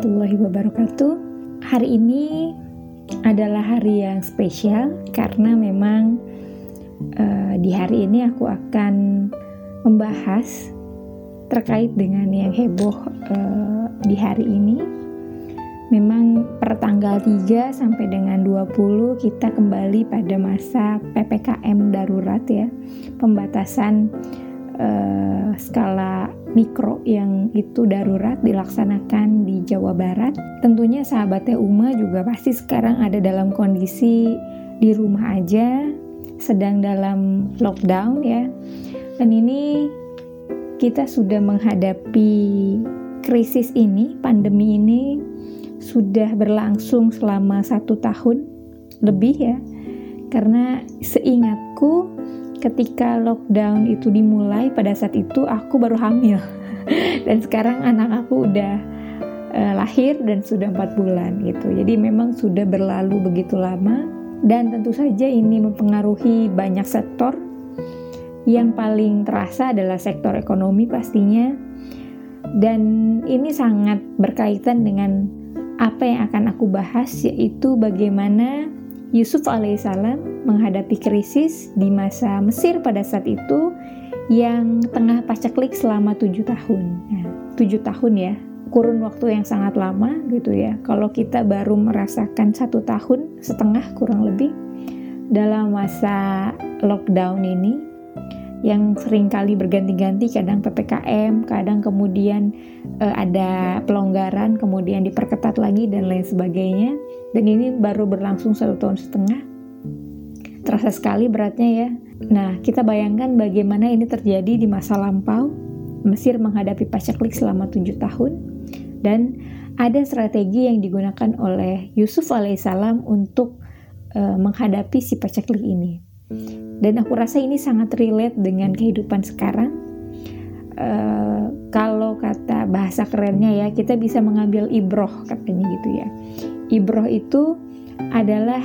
Warahmatullahi wabarakatuh. Hari ini adalah hari yang spesial Karena memang uh, di hari ini aku akan membahas Terkait dengan yang heboh uh, di hari ini. Memang per tanggal 3 sampai dengan 20 kita kembali pada masa PPKM darurat ya. Pembatasan uh, skala mikro yang itu darurat dilaksanakan di Jawa Barat. Tentunya sahabatnya Uma juga pasti sekarang ada dalam kondisi di rumah aja, sedang dalam lockdown ya. Dan ini kita sudah menghadapi krisis ini, pandemi ini sudah berlangsung selama satu tahun lebih ya. Karena seingatku ketika lockdown itu dimulai pada saat itu aku baru hamil. Dan sekarang anak aku udah uh, lahir dan sudah empat bulan gitu. Jadi memang sudah berlalu begitu lama. Dan tentu saja ini mempengaruhi banyak sektor. Yang paling terasa adalah sektor ekonomi pastinya. Dan ini sangat berkaitan dengan apa yang akan aku bahas yaitu bagaimana Yusuf alaihissalam menghadapi krisis di masa Mesir pada saat itu yang tengah paceklik selama tujuh tahun. Ya, tujuh tahun ya, kurun waktu yang sangat lama gitu ya. Kalau kita baru merasakan satu tahun setengah kurang lebih dalam masa lockdown ini, yang sering kali berganti-ganti, kadang PPKM, kadang kemudian uh, ada pelonggaran, kemudian diperketat lagi dan lain sebagainya dan ini baru berlangsung satu tahun setengah. Terasa sekali beratnya ya. Nah, kita bayangkan bagaimana ini terjadi di masa lampau. Mesir menghadapi paceklik selama tujuh tahun. Dan ada strategi yang digunakan oleh Yusuf alaihissalam untuk uh, menghadapi si paceklik ini. Dan aku rasa ini sangat relate dengan kehidupan sekarang. Uh, kalau kata bahasa kerennya ya, kita bisa mengambil ibroh katanya gitu ya ibroh itu adalah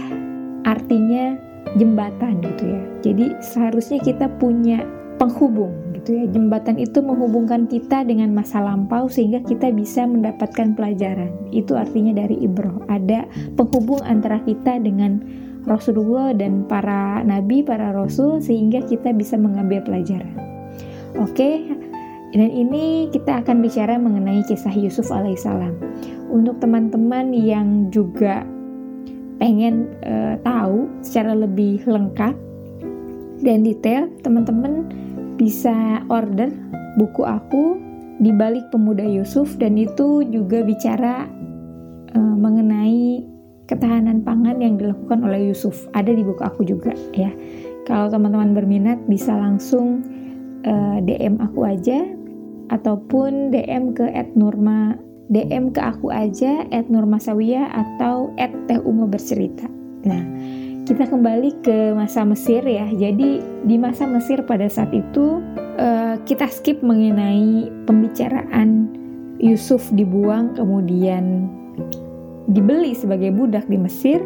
artinya jembatan gitu ya. Jadi seharusnya kita punya penghubung gitu ya. Jembatan itu menghubungkan kita dengan masa lampau sehingga kita bisa mendapatkan pelajaran. Itu artinya dari ibroh. Ada penghubung antara kita dengan Rasulullah dan para nabi, para rasul sehingga kita bisa mengambil pelajaran. Oke, dan ini kita akan bicara mengenai kisah Yusuf alaihissalam. Untuk teman-teman yang juga pengen uh, tahu secara lebih lengkap dan detail, teman-teman bisa order buku aku di balik pemuda Yusuf dan itu juga bicara uh, mengenai ketahanan pangan yang dilakukan oleh Yusuf. Ada di buku aku juga ya. Kalau teman-teman berminat bisa langsung uh, eh, DM aku aja ataupun DM ke @nurma DM ke aku aja @nurmasawiyah atau @tehuma bercerita. Nah, kita kembali ke masa Mesir ya. Jadi di masa Mesir pada saat itu uh, kita skip mengenai pembicaraan Yusuf dibuang kemudian dibeli sebagai budak di Mesir.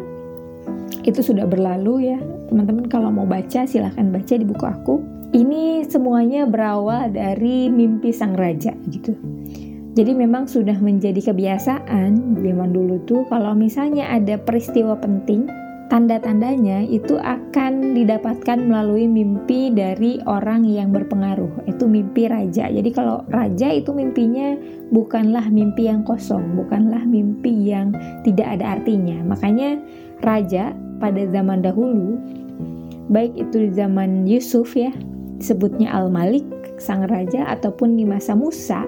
Itu sudah berlalu ya. Teman-teman kalau mau baca silahkan baca di buku aku ini semuanya berawal dari mimpi sang raja gitu. Jadi memang sudah menjadi kebiasaan zaman dulu tuh kalau misalnya ada peristiwa penting, tanda-tandanya itu akan didapatkan melalui mimpi dari orang yang berpengaruh. Itu mimpi raja. Jadi kalau raja itu mimpinya bukanlah mimpi yang kosong, bukanlah mimpi yang tidak ada artinya. Makanya raja pada zaman dahulu baik itu di zaman Yusuf ya disebutnya Al-Malik, sang raja, ataupun di masa Musa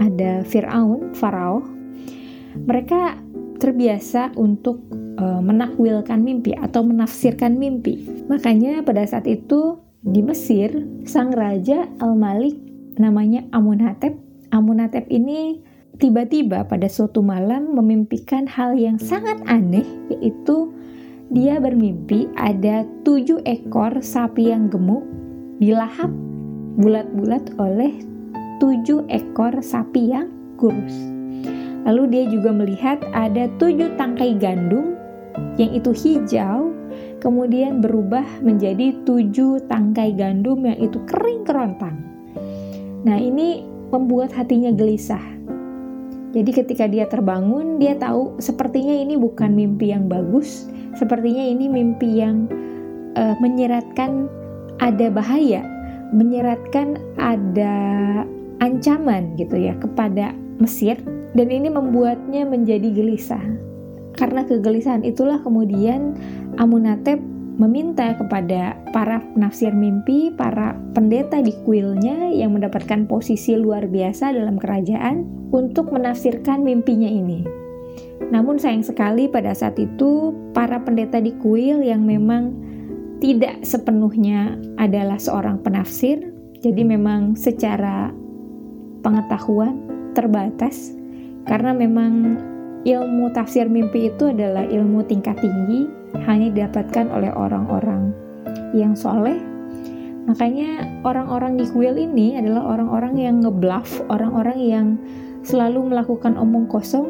ada Fir'aun, Farao. Mereka terbiasa untuk menakwilkan mimpi atau menafsirkan mimpi. Makanya pada saat itu di Mesir, sang raja Al-Malik namanya Amunhatep. Amunhatep ini tiba-tiba pada suatu malam memimpikan hal yang sangat aneh, yaitu dia bermimpi ada tujuh ekor sapi yang gemuk dilahap bulat-bulat oleh tujuh ekor sapi yang kurus. Lalu dia juga melihat ada tujuh tangkai gandum yang itu hijau, kemudian berubah menjadi tujuh tangkai gandum yang itu kering kerontang. Nah ini membuat hatinya gelisah. Jadi ketika dia terbangun, dia tahu sepertinya ini bukan mimpi yang bagus, sepertinya ini mimpi yang uh, menyeratkan ada bahaya, menyeratkan ada ancaman gitu ya kepada Mesir dan ini membuatnya menjadi gelisah. Karena kegelisahan itulah kemudian Amunatep meminta kepada para penafsir mimpi, para pendeta di kuilnya yang mendapatkan posisi luar biasa dalam kerajaan untuk menafsirkan mimpinya ini. Namun sayang sekali pada saat itu para pendeta di kuil yang memang tidak sepenuhnya adalah seorang penafsir, jadi memang secara pengetahuan terbatas karena memang ilmu tafsir mimpi itu adalah ilmu tingkat tinggi hanya didapatkan oleh orang-orang yang soleh. Makanya orang-orang di kuil ini adalah orang-orang yang ngebluff orang-orang yang selalu melakukan omong kosong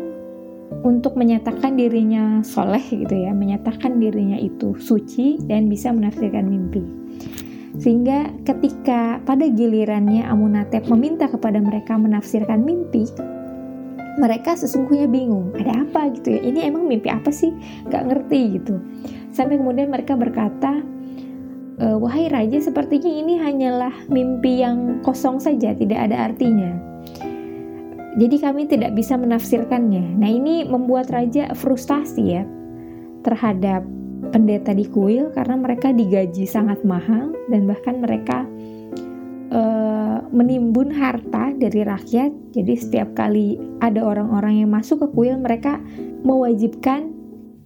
untuk menyatakan dirinya soleh gitu ya menyatakan dirinya itu suci dan bisa menafsirkan mimpi. Sehingga ketika pada gilirannya Amunatep meminta kepada mereka menafsirkan mimpi mereka sesungguhnya bingung ada apa? gitu ya. Ini emang mimpi apa sih? Gak ngerti gitu. Sampai kemudian mereka berkata e, wahai raja sepertinya ini hanyalah mimpi yang kosong saja tidak ada artinya. Jadi kami tidak bisa menafsirkannya. Nah ini membuat raja frustasi ya terhadap pendeta di kuil karena mereka digaji sangat mahal dan bahkan mereka uh, menimbun harta dari rakyat. Jadi setiap kali ada orang-orang yang masuk ke kuil, mereka mewajibkan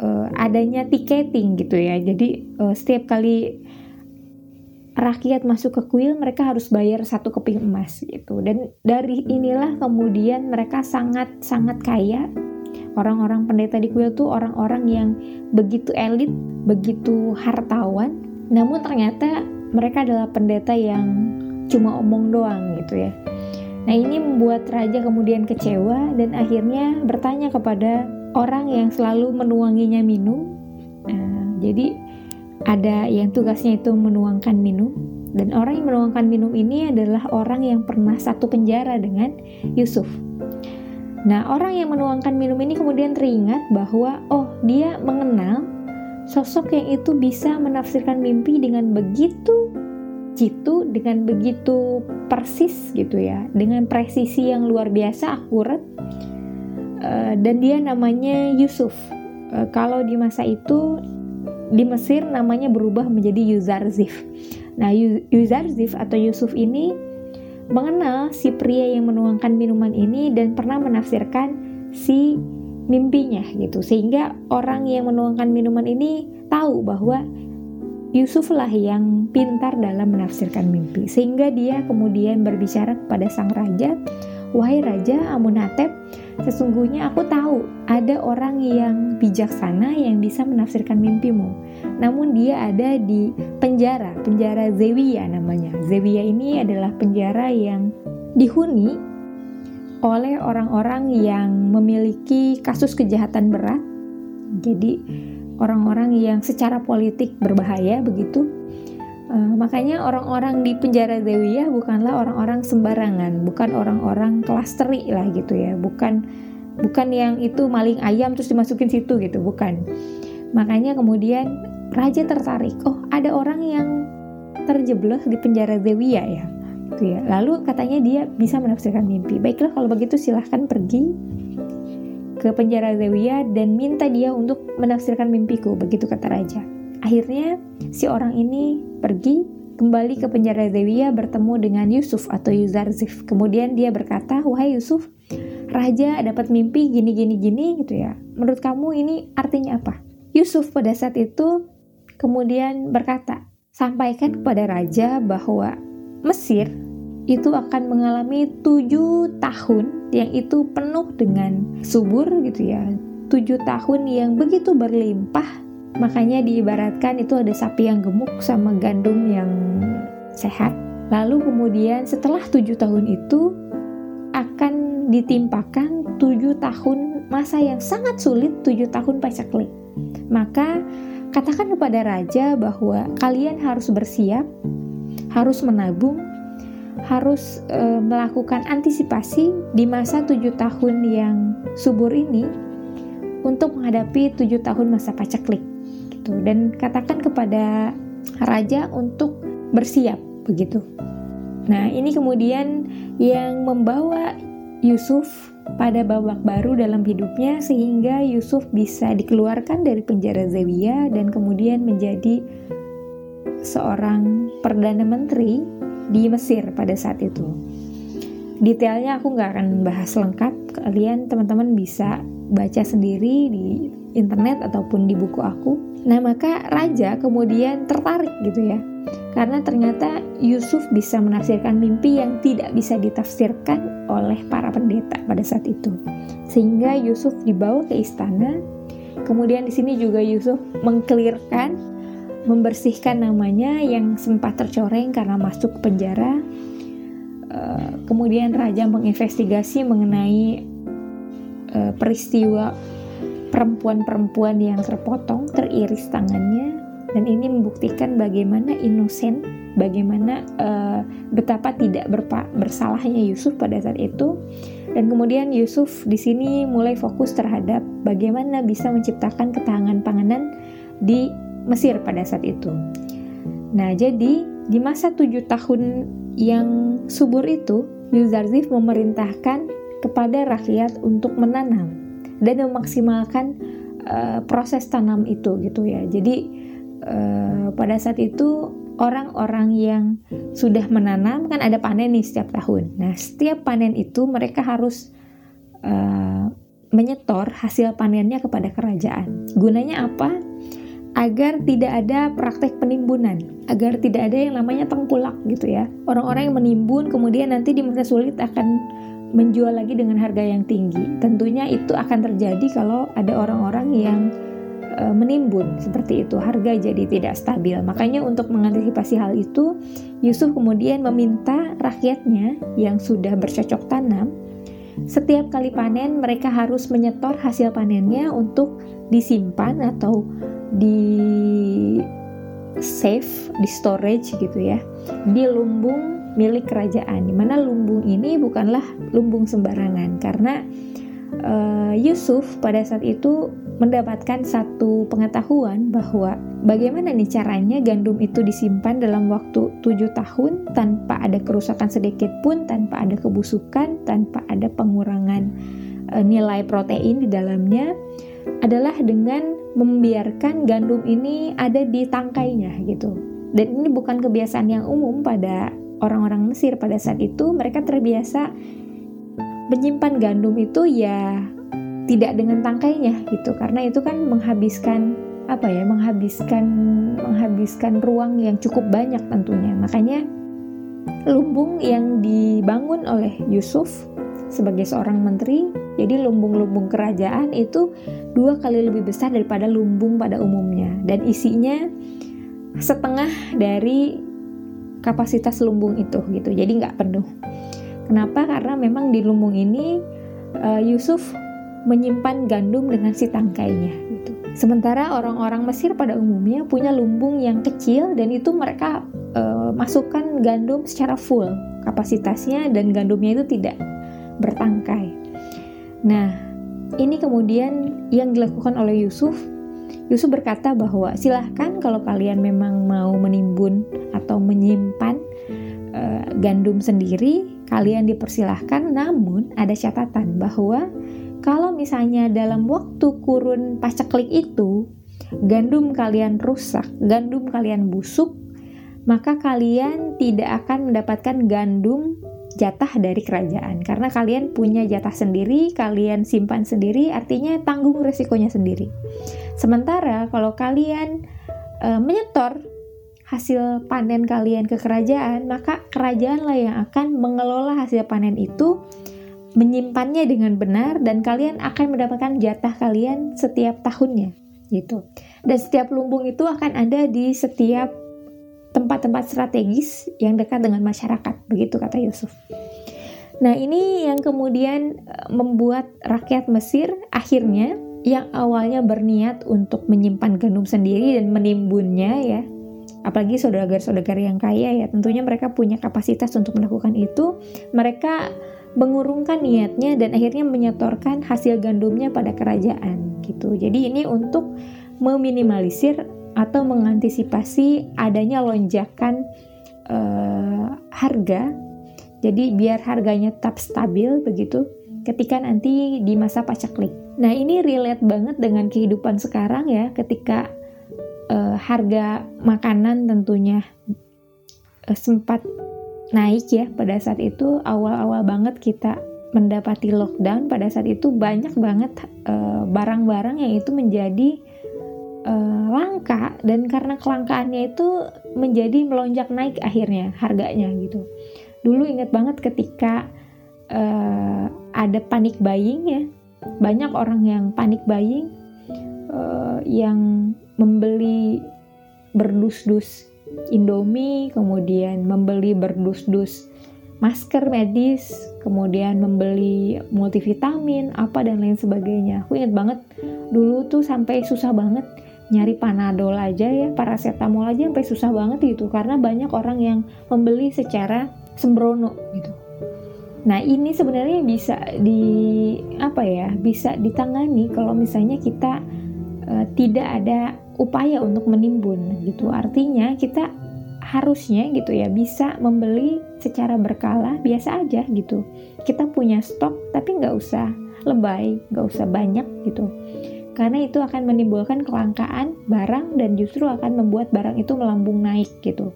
uh, adanya tiketing gitu ya. Jadi uh, setiap kali rakyat masuk ke kuil, mereka harus bayar satu keping emas gitu. Dan dari inilah kemudian mereka sangat sangat kaya. Orang-orang pendeta di kuil tuh orang-orang yang begitu elit, begitu hartawan. Namun ternyata mereka adalah pendeta yang cuma omong doang gitu ya. Nah ini membuat raja kemudian kecewa dan akhirnya bertanya kepada orang yang selalu menuanginya minum. Nah, jadi ada yang tugasnya itu menuangkan minum dan orang yang menuangkan minum ini adalah orang yang pernah satu penjara dengan Yusuf. Nah orang yang menuangkan minum ini kemudian teringat bahwa oh dia mengenal sosok yang itu bisa menafsirkan mimpi dengan begitu jitu dengan begitu persis gitu ya, dengan presisi yang luar biasa akurat. Uh, dan dia namanya Yusuf. Uh, kalau di masa itu di Mesir namanya berubah menjadi Yuzarzif. Nah, Yuzarzif atau Yusuf ini mengenal si pria yang menuangkan minuman ini dan pernah menafsirkan si mimpinya gitu. Sehingga orang yang menuangkan minuman ini tahu bahwa Yusuflah yang pintar dalam menafsirkan mimpi, sehingga dia kemudian berbicara kepada sang raja, "Wahai raja Amunatep, sesungguhnya aku tahu ada orang yang bijaksana yang bisa menafsirkan mimpimu. Namun dia ada di penjara, penjara Zewiya namanya. Zewiya ini adalah penjara yang dihuni oleh orang-orang yang memiliki kasus kejahatan berat. Jadi orang-orang yang secara politik berbahaya begitu. Uh, makanya orang-orang di penjara Dewiyah bukanlah orang-orang sembarangan, bukan orang-orang kelas teri lah gitu ya, bukan bukan yang itu maling ayam terus dimasukin situ gitu, bukan. Makanya kemudian raja tertarik, oh ada orang yang terjeblos di penjara Dewiyah ya, gitu ya. Lalu katanya dia bisa menafsirkan mimpi. Baiklah kalau begitu silahkan pergi ke penjara Zewia dan minta dia untuk menafsirkan mimpiku, begitu kata raja. Akhirnya si orang ini pergi kembali ke penjara Zewia bertemu dengan Yusuf atau Yuzarzif. Kemudian dia berkata, "Wahai Yusuf, raja dapat mimpi gini gini gini gitu ya. Menurut kamu ini artinya apa?" Yusuf pada saat itu kemudian berkata, "Sampaikan kepada raja bahwa Mesir itu akan mengalami tujuh tahun yang itu penuh dengan subur gitu ya. Tujuh tahun yang begitu berlimpah. Makanya diibaratkan itu ada sapi yang gemuk sama gandum yang sehat. Lalu kemudian setelah tujuh tahun itu akan ditimpakan tujuh tahun masa yang sangat sulit tujuh tahun pacaklik maka katakan kepada raja bahwa kalian harus bersiap harus menabung harus e, melakukan antisipasi di masa tujuh tahun yang subur ini untuk menghadapi tujuh tahun masa paceklik gitu dan katakan kepada raja untuk bersiap begitu. Nah ini kemudian yang membawa Yusuf pada babak baru dalam hidupnya sehingga Yusuf bisa dikeluarkan dari penjara Zawiyah dan kemudian menjadi seorang perdana menteri di Mesir pada saat itu. Detailnya aku nggak akan bahas lengkap, kalian teman-teman bisa baca sendiri di internet ataupun di buku aku. Nah maka raja kemudian tertarik gitu ya, karena ternyata Yusuf bisa menafsirkan mimpi yang tidak bisa ditafsirkan oleh para pendeta pada saat itu. Sehingga Yusuf dibawa ke istana. Kemudian di sini juga Yusuf mengkelirkan, membersihkan namanya yang sempat tercoreng karena masuk penjara. Eh, kemudian raja menginvestigasi mengenai eh, peristiwa perempuan-perempuan yang terpotong, teriris tangannya, dan ini membuktikan bagaimana inosen, bagaimana uh, betapa tidak bersalahnya Yusuf pada saat itu. Dan kemudian Yusuf di sini mulai fokus terhadap bagaimana bisa menciptakan ketahanan panganan di Mesir pada saat itu. Nah, jadi di masa tujuh tahun yang subur itu, Yuzarzif memerintahkan kepada rakyat untuk menanam dan memaksimalkan uh, proses tanam itu gitu ya. Jadi uh, pada saat itu orang-orang yang sudah menanam kan ada panen nih setiap tahun. Nah, setiap panen itu mereka harus uh, menyetor hasil panennya kepada kerajaan. Gunanya apa? Agar tidak ada praktek penimbunan, agar tidak ada yang namanya tengkulak gitu ya. Orang-orang yang menimbun kemudian nanti di masa sulit akan menjual lagi dengan harga yang tinggi. Tentunya itu akan terjadi kalau ada orang-orang yang e, menimbun seperti itu harga jadi tidak stabil makanya untuk mengantisipasi hal itu Yusuf kemudian meminta rakyatnya yang sudah bercocok tanam setiap kali panen mereka harus menyetor hasil panennya untuk disimpan atau di save di storage gitu ya di lumbung milik kerajaan. Di mana lumbung ini bukanlah lumbung sembarangan karena uh, Yusuf pada saat itu mendapatkan satu pengetahuan bahwa bagaimana nih caranya gandum itu disimpan dalam waktu tujuh tahun tanpa ada kerusakan sedikit pun, tanpa ada kebusukan, tanpa ada pengurangan e, nilai protein di dalamnya adalah dengan membiarkan gandum ini ada di tangkainya gitu. Dan ini bukan kebiasaan yang umum pada orang-orang Mesir pada saat itu mereka terbiasa menyimpan gandum itu ya tidak dengan tangkainya gitu. Karena itu kan menghabiskan apa ya menghabiskan menghabiskan ruang yang cukup banyak tentunya. Makanya lumbung yang dibangun oleh Yusuf sebagai seorang menteri jadi lumbung-lumbung kerajaan itu dua kali lebih besar daripada lumbung pada umumnya. Dan isinya setengah dari kapasitas lumbung itu gitu. Jadi nggak penuh. Kenapa? Karena memang di lumbung ini uh, Yusuf menyimpan gandum dengan si tangkainya gitu. Sementara orang-orang Mesir pada umumnya punya lumbung yang kecil dan itu mereka e, masukkan gandum secara full kapasitasnya dan gandumnya itu tidak bertangkai. Nah, ini kemudian yang dilakukan oleh Yusuf. Yusuf berkata bahwa silahkan kalau kalian memang mau menimbun atau menyimpan e, gandum sendiri, kalian dipersilahkan. Namun ada catatan bahwa kalau misalnya dalam waktu kurun paceklik itu gandum kalian rusak, gandum kalian busuk, maka kalian tidak akan mendapatkan gandum jatah dari kerajaan karena kalian punya jatah sendiri, kalian simpan sendiri, artinya tanggung resikonya sendiri. Sementara kalau kalian e, menyetor hasil panen kalian ke kerajaan, maka kerajaanlah yang akan mengelola hasil panen itu menyimpannya dengan benar dan kalian akan mendapatkan jatah kalian setiap tahunnya gitu. Dan setiap lumbung itu akan ada di setiap tempat-tempat strategis yang dekat dengan masyarakat, begitu kata Yusuf. Nah, ini yang kemudian e, membuat rakyat Mesir akhirnya yang awalnya berniat untuk menyimpan gandum sendiri dan menimbunnya ya, apalagi saudagar-saudagar yang kaya ya tentunya mereka punya kapasitas untuk melakukan itu mereka mengurungkan niatnya dan akhirnya menyetorkan hasil gandumnya pada kerajaan gitu jadi ini untuk meminimalisir atau mengantisipasi adanya lonjakan uh, harga jadi biar harganya tetap stabil begitu ketika nanti di masa pacaklik. Nah ini relate banget dengan kehidupan sekarang ya ketika uh, harga makanan tentunya uh, sempat naik ya. Pada saat itu awal-awal banget kita mendapati lockdown pada saat itu banyak banget barang-barang uh, yang itu menjadi uh, langka. Dan karena kelangkaannya itu menjadi melonjak naik akhirnya harganya gitu. Dulu inget banget ketika uh, ada panik buying ya banyak orang yang panik buying uh, yang membeli berdus-dus Indomie kemudian membeli berdus-dus masker medis kemudian membeli multivitamin apa dan lain sebagainya aku inget banget dulu tuh sampai susah banget nyari panadol aja ya paracetamol aja sampai susah banget gitu karena banyak orang yang membeli secara sembrono gitu. Nah ini sebenarnya bisa di apa ya bisa ditangani kalau misalnya kita uh, tidak ada upaya untuk menimbun gitu. Artinya kita harusnya gitu ya bisa membeli secara berkala biasa aja gitu. Kita punya stok tapi nggak usah lebay, nggak usah banyak gitu. Karena itu akan menimbulkan kelangkaan barang dan justru akan membuat barang itu melambung naik gitu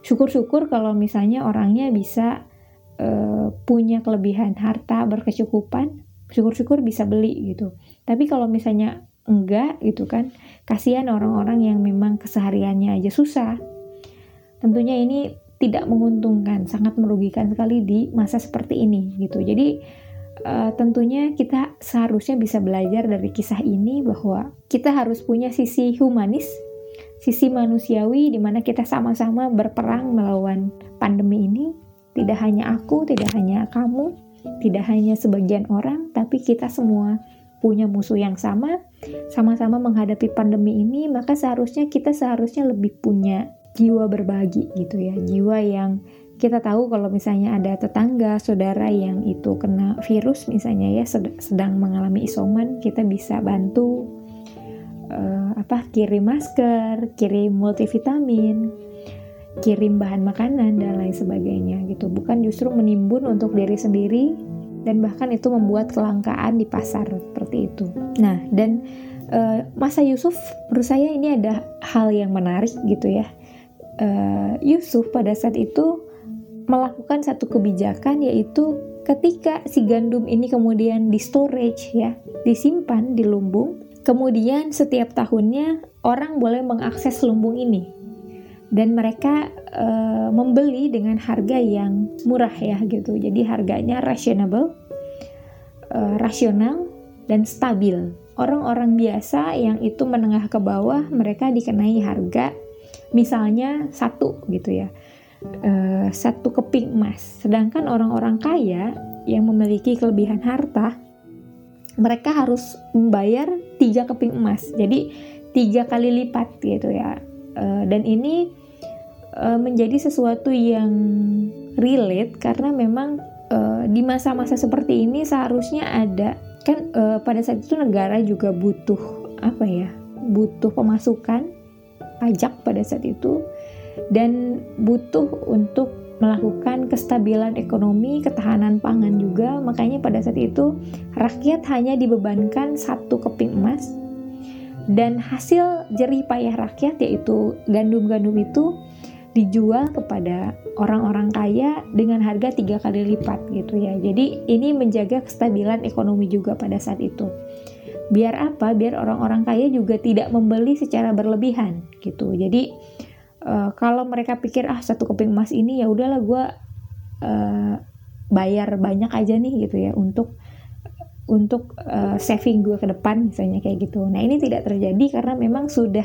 syukur-syukur kalau misalnya orangnya bisa uh, punya kelebihan harta berkecukupan syukur-syukur bisa beli gitu tapi kalau misalnya enggak gitu kan. Kasihan orang-orang yang memang kesehariannya aja susah. Tentunya ini tidak menguntungkan sangat merugikan sekali di masa seperti ini gitu. Jadi uh, tentunya kita seharusnya bisa belajar dari kisah ini bahwa kita harus punya sisi humanis sisi manusiawi di mana kita sama-sama berperang melawan pandemi ini. Tidak hanya aku, tidak hanya kamu, tidak hanya sebagian orang, tapi kita semua punya musuh yang sama, sama-sama menghadapi pandemi ini, maka seharusnya kita seharusnya lebih punya jiwa berbagi gitu ya, jiwa yang kita tahu kalau misalnya ada tetangga, saudara yang itu kena virus misalnya ya sedang mengalami isoman, kita bisa bantu uh, apa kirim masker, kirim multivitamin, kirim bahan makanan dan lain sebagainya gitu. Bukan justru menimbun untuk diri sendiri dan bahkan itu membuat kelangkaan di pasar seperti itu. Nah, dan uh, masa Yusuf menurut saya ini ada hal yang menarik gitu ya. Uh, Yusuf pada saat itu melakukan satu kebijakan yaitu ketika si gandum ini kemudian di storage ya, disimpan di lumbung, Kemudian setiap tahunnya orang boleh mengakses lumbung ini dan mereka e, membeli dengan harga yang murah ya gitu. Jadi harganya rasional, e, rasional dan stabil. Orang-orang biasa yang itu menengah ke bawah mereka dikenai harga misalnya satu gitu ya. E, satu keping emas. Sedangkan orang-orang kaya yang memiliki kelebihan harta mereka harus membayar tiga keping emas jadi tiga kali lipat gitu ya uh, dan ini uh, menjadi sesuatu yang relate karena memang uh, di masa-masa seperti ini seharusnya ada kan uh, pada saat itu negara juga butuh apa ya butuh pemasukan pajak pada saat itu dan butuh untuk melakukan kestabilan ekonomi, ketahanan pangan juga. Makanya pada saat itu rakyat hanya dibebankan satu keping emas dan hasil jerih payah rakyat yaitu gandum-gandum itu dijual kepada orang-orang kaya dengan harga tiga kali lipat gitu ya. Jadi ini menjaga kestabilan ekonomi juga pada saat itu. Biar apa? Biar orang-orang kaya juga tidak membeli secara berlebihan gitu. Jadi uh, kalau mereka pikir ah satu keping emas ini ya udahlah gue uh, bayar banyak aja nih gitu ya untuk untuk uh, saving gue ke depan misalnya kayak gitu. Nah ini tidak terjadi karena memang sudah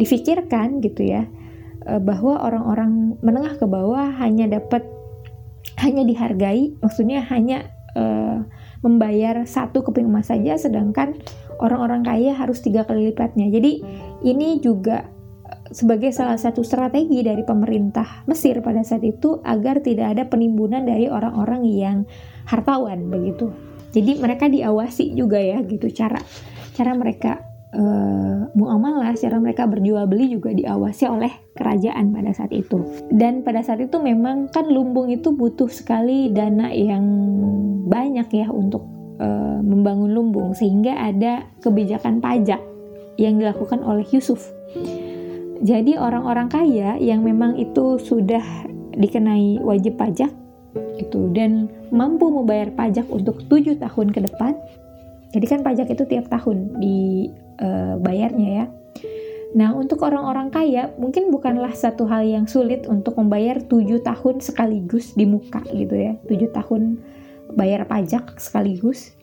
difikirkan gitu ya uh, bahwa orang-orang menengah ke bawah hanya dapat hanya dihargai, maksudnya hanya uh, membayar satu keping emas saja, sedangkan orang-orang kaya harus tiga kali lipatnya. Jadi ini juga sebagai salah satu strategi dari pemerintah Mesir pada saat itu agar tidak ada penimbunan dari orang-orang yang hartawan begitu. Jadi mereka diawasi juga ya gitu cara cara mereka uh, muamalah, cara mereka berjual beli juga diawasi oleh kerajaan pada saat itu. Dan pada saat itu memang kan lumbung itu butuh sekali dana yang banyak ya untuk uh, membangun lumbung sehingga ada kebijakan pajak yang dilakukan oleh Yusuf. Jadi orang-orang kaya yang memang itu sudah dikenai wajib pajak itu dan mampu membayar pajak untuk tujuh tahun ke depan. Jadi kan pajak itu tiap tahun dibayarnya uh, ya. Nah untuk orang-orang kaya mungkin bukanlah satu hal yang sulit untuk membayar tujuh tahun sekaligus di muka gitu ya. Tujuh tahun bayar pajak sekaligus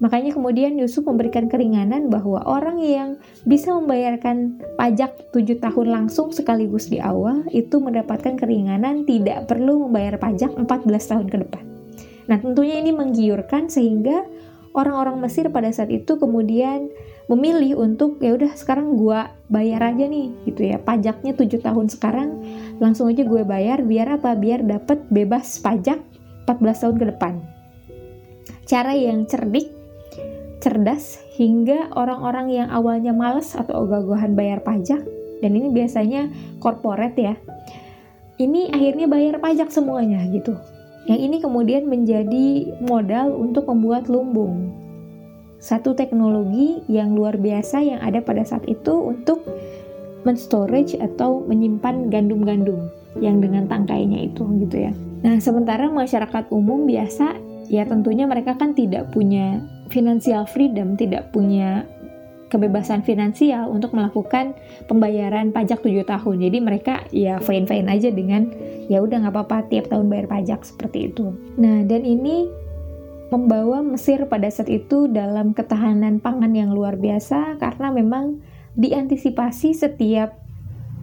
Makanya kemudian Yusuf memberikan keringanan bahwa orang yang bisa membayarkan pajak 7 tahun langsung sekaligus di awal itu mendapatkan keringanan tidak perlu membayar pajak 14 tahun ke depan. Nah tentunya ini menggiurkan sehingga orang-orang Mesir pada saat itu kemudian memilih untuk ya udah sekarang gue bayar aja nih gitu ya. Pajaknya 7 tahun sekarang langsung aja gue bayar biar apa? Biar dapat bebas pajak 14 tahun ke depan. Cara yang cerdik cerdas hingga orang-orang yang awalnya males atau ogah-ogahan bayar pajak. Dan ini biasanya korporat ya. Ini akhirnya bayar pajak semuanya gitu. Yang ini kemudian menjadi modal untuk membuat lumbung. Satu teknologi yang luar biasa yang ada pada saat itu untuk menstorage atau menyimpan gandum-gandum yang dengan tangkainya itu gitu ya. Nah, sementara masyarakat umum biasa ya tentunya mereka kan tidak punya financial freedom, tidak punya kebebasan finansial untuk melakukan pembayaran pajak 7 tahun. Jadi mereka ya fine-fine aja dengan ya udah nggak apa-apa tiap tahun bayar pajak seperti itu. Nah, dan ini membawa Mesir pada saat itu dalam ketahanan pangan yang luar biasa karena memang diantisipasi setiap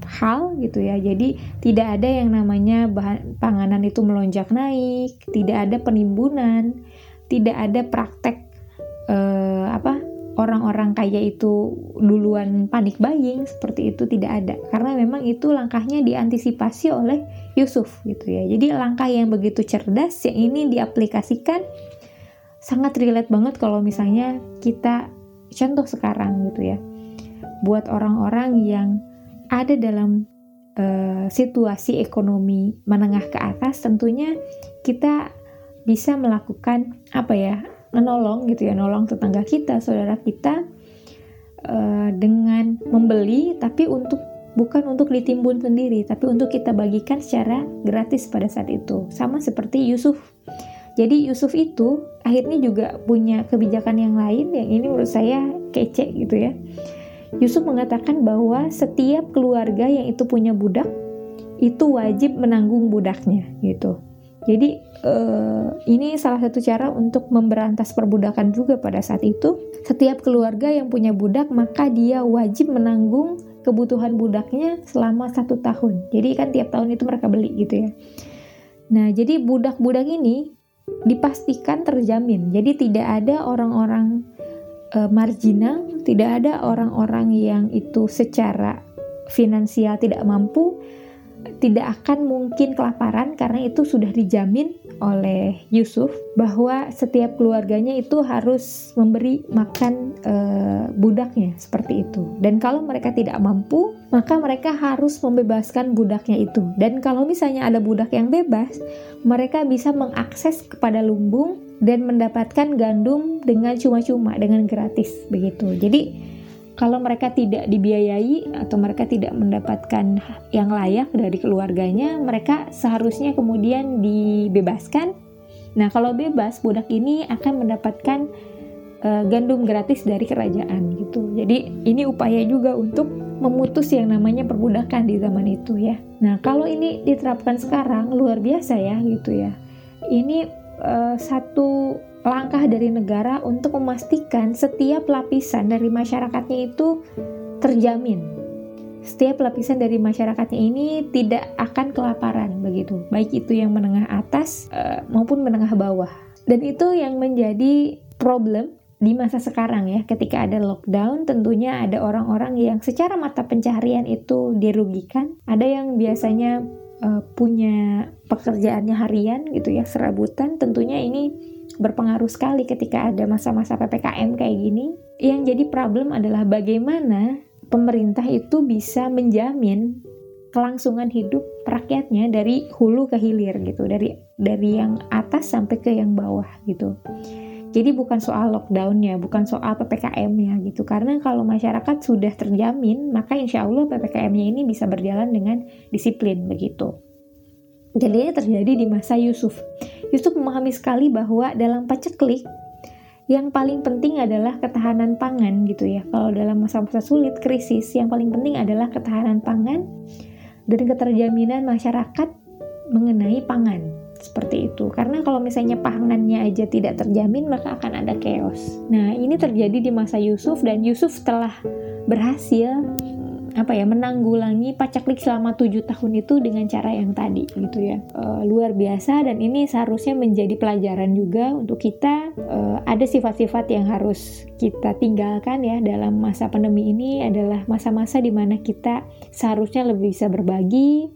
hal gitu ya. Jadi tidak ada yang namanya bahan panganan itu melonjak naik, tidak ada penimbunan, tidak ada praktek uh, apa orang-orang kaya itu duluan panik buying seperti itu tidak ada. Karena memang itu langkahnya diantisipasi oleh Yusuf gitu ya. Jadi langkah yang begitu cerdas yang ini diaplikasikan sangat relate banget kalau misalnya kita contoh sekarang gitu ya. Buat orang-orang yang ada dalam uh, situasi ekonomi menengah ke atas tentunya kita bisa melakukan apa ya menolong gitu ya, nolong tetangga kita, saudara kita uh, dengan membeli tapi untuk bukan untuk ditimbun sendiri, tapi untuk kita bagikan secara gratis pada saat itu. Sama seperti Yusuf. Jadi Yusuf itu akhirnya juga punya kebijakan yang lain yang ini menurut saya kece gitu ya. Yusuf mengatakan bahwa setiap keluarga yang itu punya budak itu wajib menanggung budaknya gitu. Jadi uh, ini salah satu cara untuk memberantas perbudakan juga pada saat itu. Setiap keluarga yang punya budak maka dia wajib menanggung kebutuhan budaknya selama satu tahun. Jadi kan tiap tahun itu mereka beli gitu ya. Nah jadi budak-budak ini dipastikan terjamin. Jadi tidak ada orang-orang uh, marginal, tidak ada orang-orang yang itu secara finansial tidak mampu tidak akan mungkin kelaparan karena itu sudah dijamin oleh Yusuf bahwa setiap keluarganya itu harus memberi makan e, budaknya seperti itu. Dan kalau mereka tidak mampu, maka mereka harus membebaskan budaknya itu. Dan kalau misalnya ada budak yang bebas, mereka bisa mengakses kepada lumbung dan mendapatkan gandum dengan cuma-cuma dengan gratis begitu. Jadi kalau mereka tidak dibiayai atau mereka tidak mendapatkan yang layak dari keluarganya, mereka seharusnya kemudian dibebaskan. Nah, kalau bebas, budak ini akan mendapatkan uh, gandum gratis dari kerajaan gitu. Jadi, ini upaya juga untuk memutus yang namanya perbudakan di zaman itu ya. Nah, kalau ini diterapkan sekarang luar biasa ya gitu ya. Ini uh, satu langkah dari negara untuk memastikan setiap lapisan dari masyarakatnya itu terjamin. Setiap lapisan dari masyarakatnya ini tidak akan kelaparan begitu, baik itu yang menengah atas uh, maupun menengah bawah. Dan itu yang menjadi problem di masa sekarang ya, ketika ada lockdown, tentunya ada orang-orang yang secara mata pencaharian itu dirugikan. Ada yang biasanya uh, punya pekerjaannya harian gitu ya, serabutan. Tentunya ini berpengaruh sekali ketika ada masa-masa PPKM kayak gini. Yang jadi problem adalah bagaimana pemerintah itu bisa menjamin kelangsungan hidup rakyatnya dari hulu ke hilir gitu dari dari yang atas sampai ke yang bawah gitu. Jadi bukan soal lockdownnya bukan soal ppkm-nya gitu. Karena kalau masyarakat sudah terjamin maka insya Allah ppkm-nya ini bisa berjalan dengan disiplin begitu jadi ini terjadi di masa Yusuf. Yusuf memahami sekali bahwa dalam paceklik yang paling penting adalah ketahanan pangan gitu ya. Kalau dalam masa-masa sulit, krisis, yang paling penting adalah ketahanan pangan dan keterjaminan masyarakat mengenai pangan. Seperti itu. Karena kalau misalnya pangannya aja tidak terjamin maka akan ada chaos. Nah ini terjadi di masa Yusuf dan Yusuf telah berhasil apa ya menanggulangi pacaklik selama tujuh tahun itu dengan cara yang tadi gitu ya. E, luar biasa dan ini seharusnya menjadi pelajaran juga untuk kita. E, ada sifat-sifat yang harus kita tinggalkan ya dalam masa pandemi ini adalah masa-masa di mana kita seharusnya lebih bisa berbagi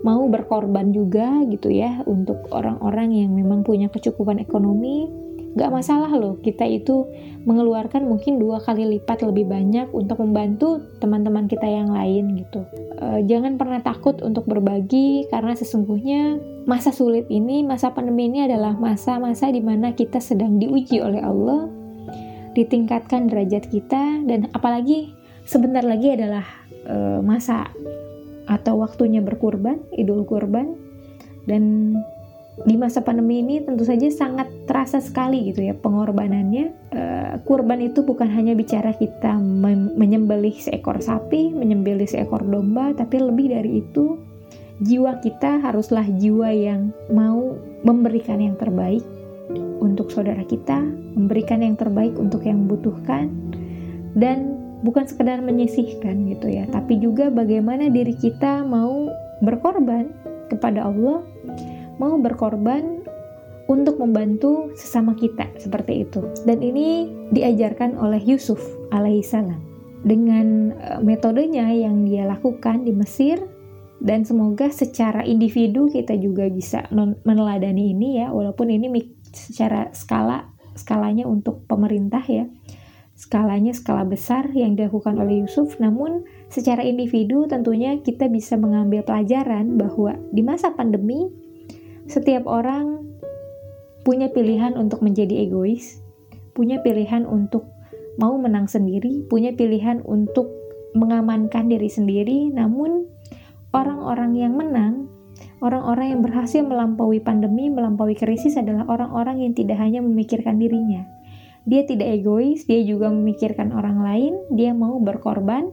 mau berkorban juga gitu ya untuk orang-orang yang memang punya kecukupan ekonomi Gak masalah loh kita itu mengeluarkan mungkin dua kali lipat lebih banyak untuk membantu teman-teman kita yang lain gitu. E, jangan pernah takut untuk berbagi karena sesungguhnya masa sulit ini, masa pandemi ini adalah masa-masa di mana kita sedang diuji oleh Allah, ditingkatkan derajat kita dan apalagi sebentar lagi adalah e, masa atau waktunya berkurban, idul kurban dan di masa pandemi ini tentu saja sangat terasa sekali gitu ya pengorbanannya. Uh, kurban itu bukan hanya bicara kita menyembelih seekor sapi, menyembelih seekor domba, tapi lebih dari itu jiwa kita haruslah jiwa yang mau memberikan yang terbaik untuk saudara kita, memberikan yang terbaik untuk yang membutuhkan dan bukan sekedar menyisihkan gitu ya, tapi juga bagaimana diri kita mau berkorban kepada Allah mau berkorban untuk membantu sesama kita seperti itu. Dan ini diajarkan oleh Yusuf alaihissalam dengan e, metodenya yang dia lakukan di Mesir dan semoga secara individu kita juga bisa meneladani ini ya walaupun ini secara skala skalanya untuk pemerintah ya skalanya skala besar yang dilakukan oleh Yusuf namun secara individu tentunya kita bisa mengambil pelajaran bahwa di masa pandemi setiap orang punya pilihan untuk menjadi egois, punya pilihan untuk mau menang sendiri, punya pilihan untuk mengamankan diri sendiri, namun orang-orang yang menang, orang-orang yang berhasil melampaui pandemi, melampaui krisis adalah orang-orang yang tidak hanya memikirkan dirinya. Dia tidak egois, dia juga memikirkan orang lain, dia mau berkorban,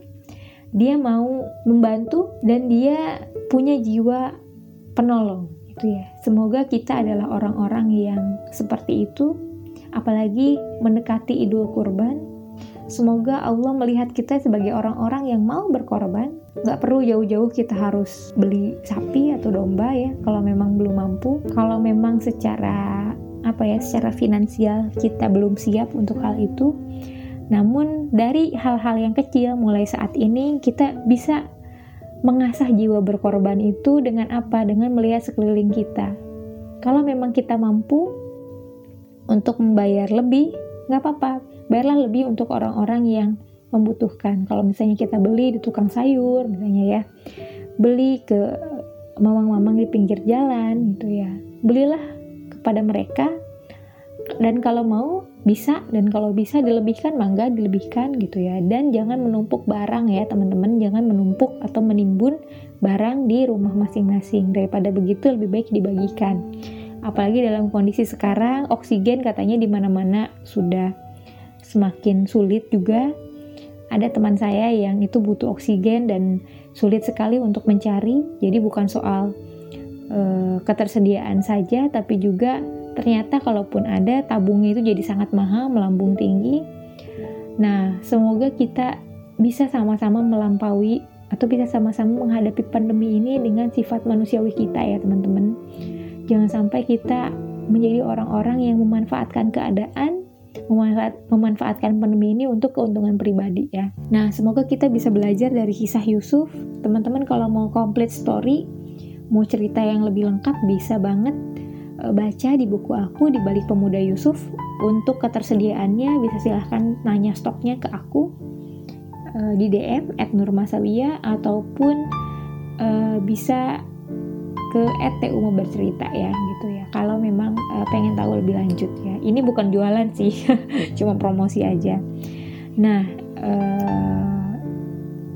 dia mau membantu, dan dia punya jiwa penolong gitu ya. Semoga kita adalah orang-orang yang seperti itu, apalagi mendekati Idul Kurban. Semoga Allah melihat kita sebagai orang-orang yang mau berkorban. Gak perlu jauh-jauh kita harus beli sapi atau domba ya, kalau memang belum mampu. Kalau memang secara apa ya, secara finansial kita belum siap untuk hal itu. Namun dari hal-hal yang kecil mulai saat ini kita bisa mengasah jiwa berkorban itu dengan apa? Dengan melihat sekeliling kita. Kalau memang kita mampu untuk membayar lebih, nggak apa-apa. Bayarlah lebih untuk orang-orang yang membutuhkan. Kalau misalnya kita beli di tukang sayur, misalnya ya, beli ke mamang-mamang di pinggir jalan gitu ya, belilah kepada mereka. Dan kalau mau bisa dan kalau bisa dilebihkan mangga dilebihkan gitu ya. Dan jangan menumpuk barang ya teman-teman. Jangan menumpuk atau menimbun barang di rumah masing-masing. Daripada begitu lebih baik dibagikan. Apalagi dalam kondisi sekarang oksigen katanya di mana-mana sudah semakin sulit juga. Ada teman saya yang itu butuh oksigen dan sulit sekali untuk mencari. Jadi bukan soal uh, ketersediaan saja tapi juga ternyata kalaupun ada tabungnya itu jadi sangat mahal melambung tinggi nah semoga kita bisa sama-sama melampaui atau bisa sama-sama menghadapi pandemi ini dengan sifat manusiawi kita ya teman-teman jangan sampai kita menjadi orang-orang yang memanfaatkan keadaan memanfaat, memanfaatkan pandemi ini untuk keuntungan pribadi ya. Nah, semoga kita bisa belajar dari kisah Yusuf. Teman-teman kalau mau complete story, mau cerita yang lebih lengkap bisa banget baca di buku aku di balik pemuda Yusuf. Untuk ketersediaannya bisa silahkan nanya stoknya ke aku uh, di DM @nurmasawia ataupun uh, bisa ke @tu bercerita ya gitu ya. Kalau memang uh, pengen tahu lebih lanjut ya. Ini bukan jualan sih, cuma promosi aja. Nah, uh,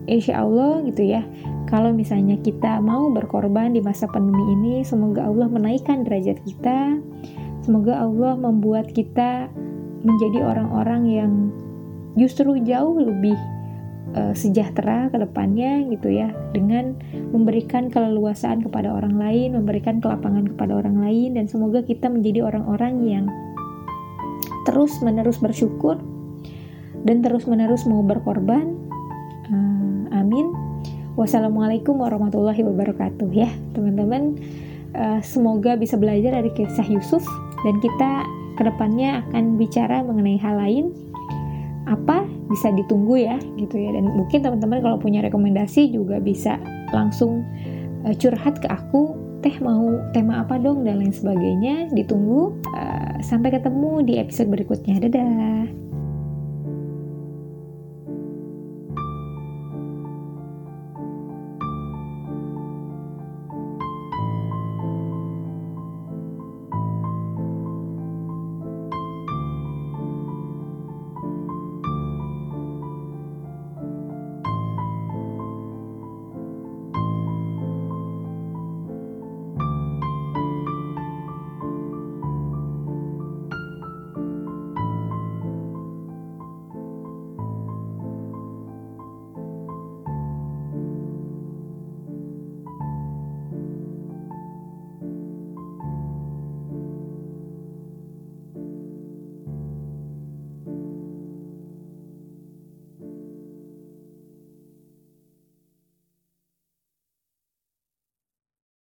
insya Allah gitu ya. Kalau misalnya kita mau berkorban di masa pandemi ini, semoga Allah menaikkan derajat kita. Semoga Allah membuat kita menjadi orang-orang yang justru jauh lebih uh, sejahtera ke depannya gitu ya dengan memberikan keleluasaan kepada orang lain, memberikan kelapangan kepada orang lain dan semoga kita menjadi orang-orang yang terus-menerus bersyukur dan terus-menerus mau berkorban. Uh, amin. Wassalamualaikum warahmatullahi wabarakatuh ya, teman-teman. Uh, semoga bisa belajar dari kisah Yusuf dan kita ke depannya akan bicara mengenai hal lain. Apa bisa ditunggu ya gitu ya. Dan mungkin teman-teman kalau punya rekomendasi juga bisa langsung uh, curhat ke aku teh mau tema apa dong? dan lain sebagainya. Ditunggu uh, sampai ketemu di episode berikutnya. Dadah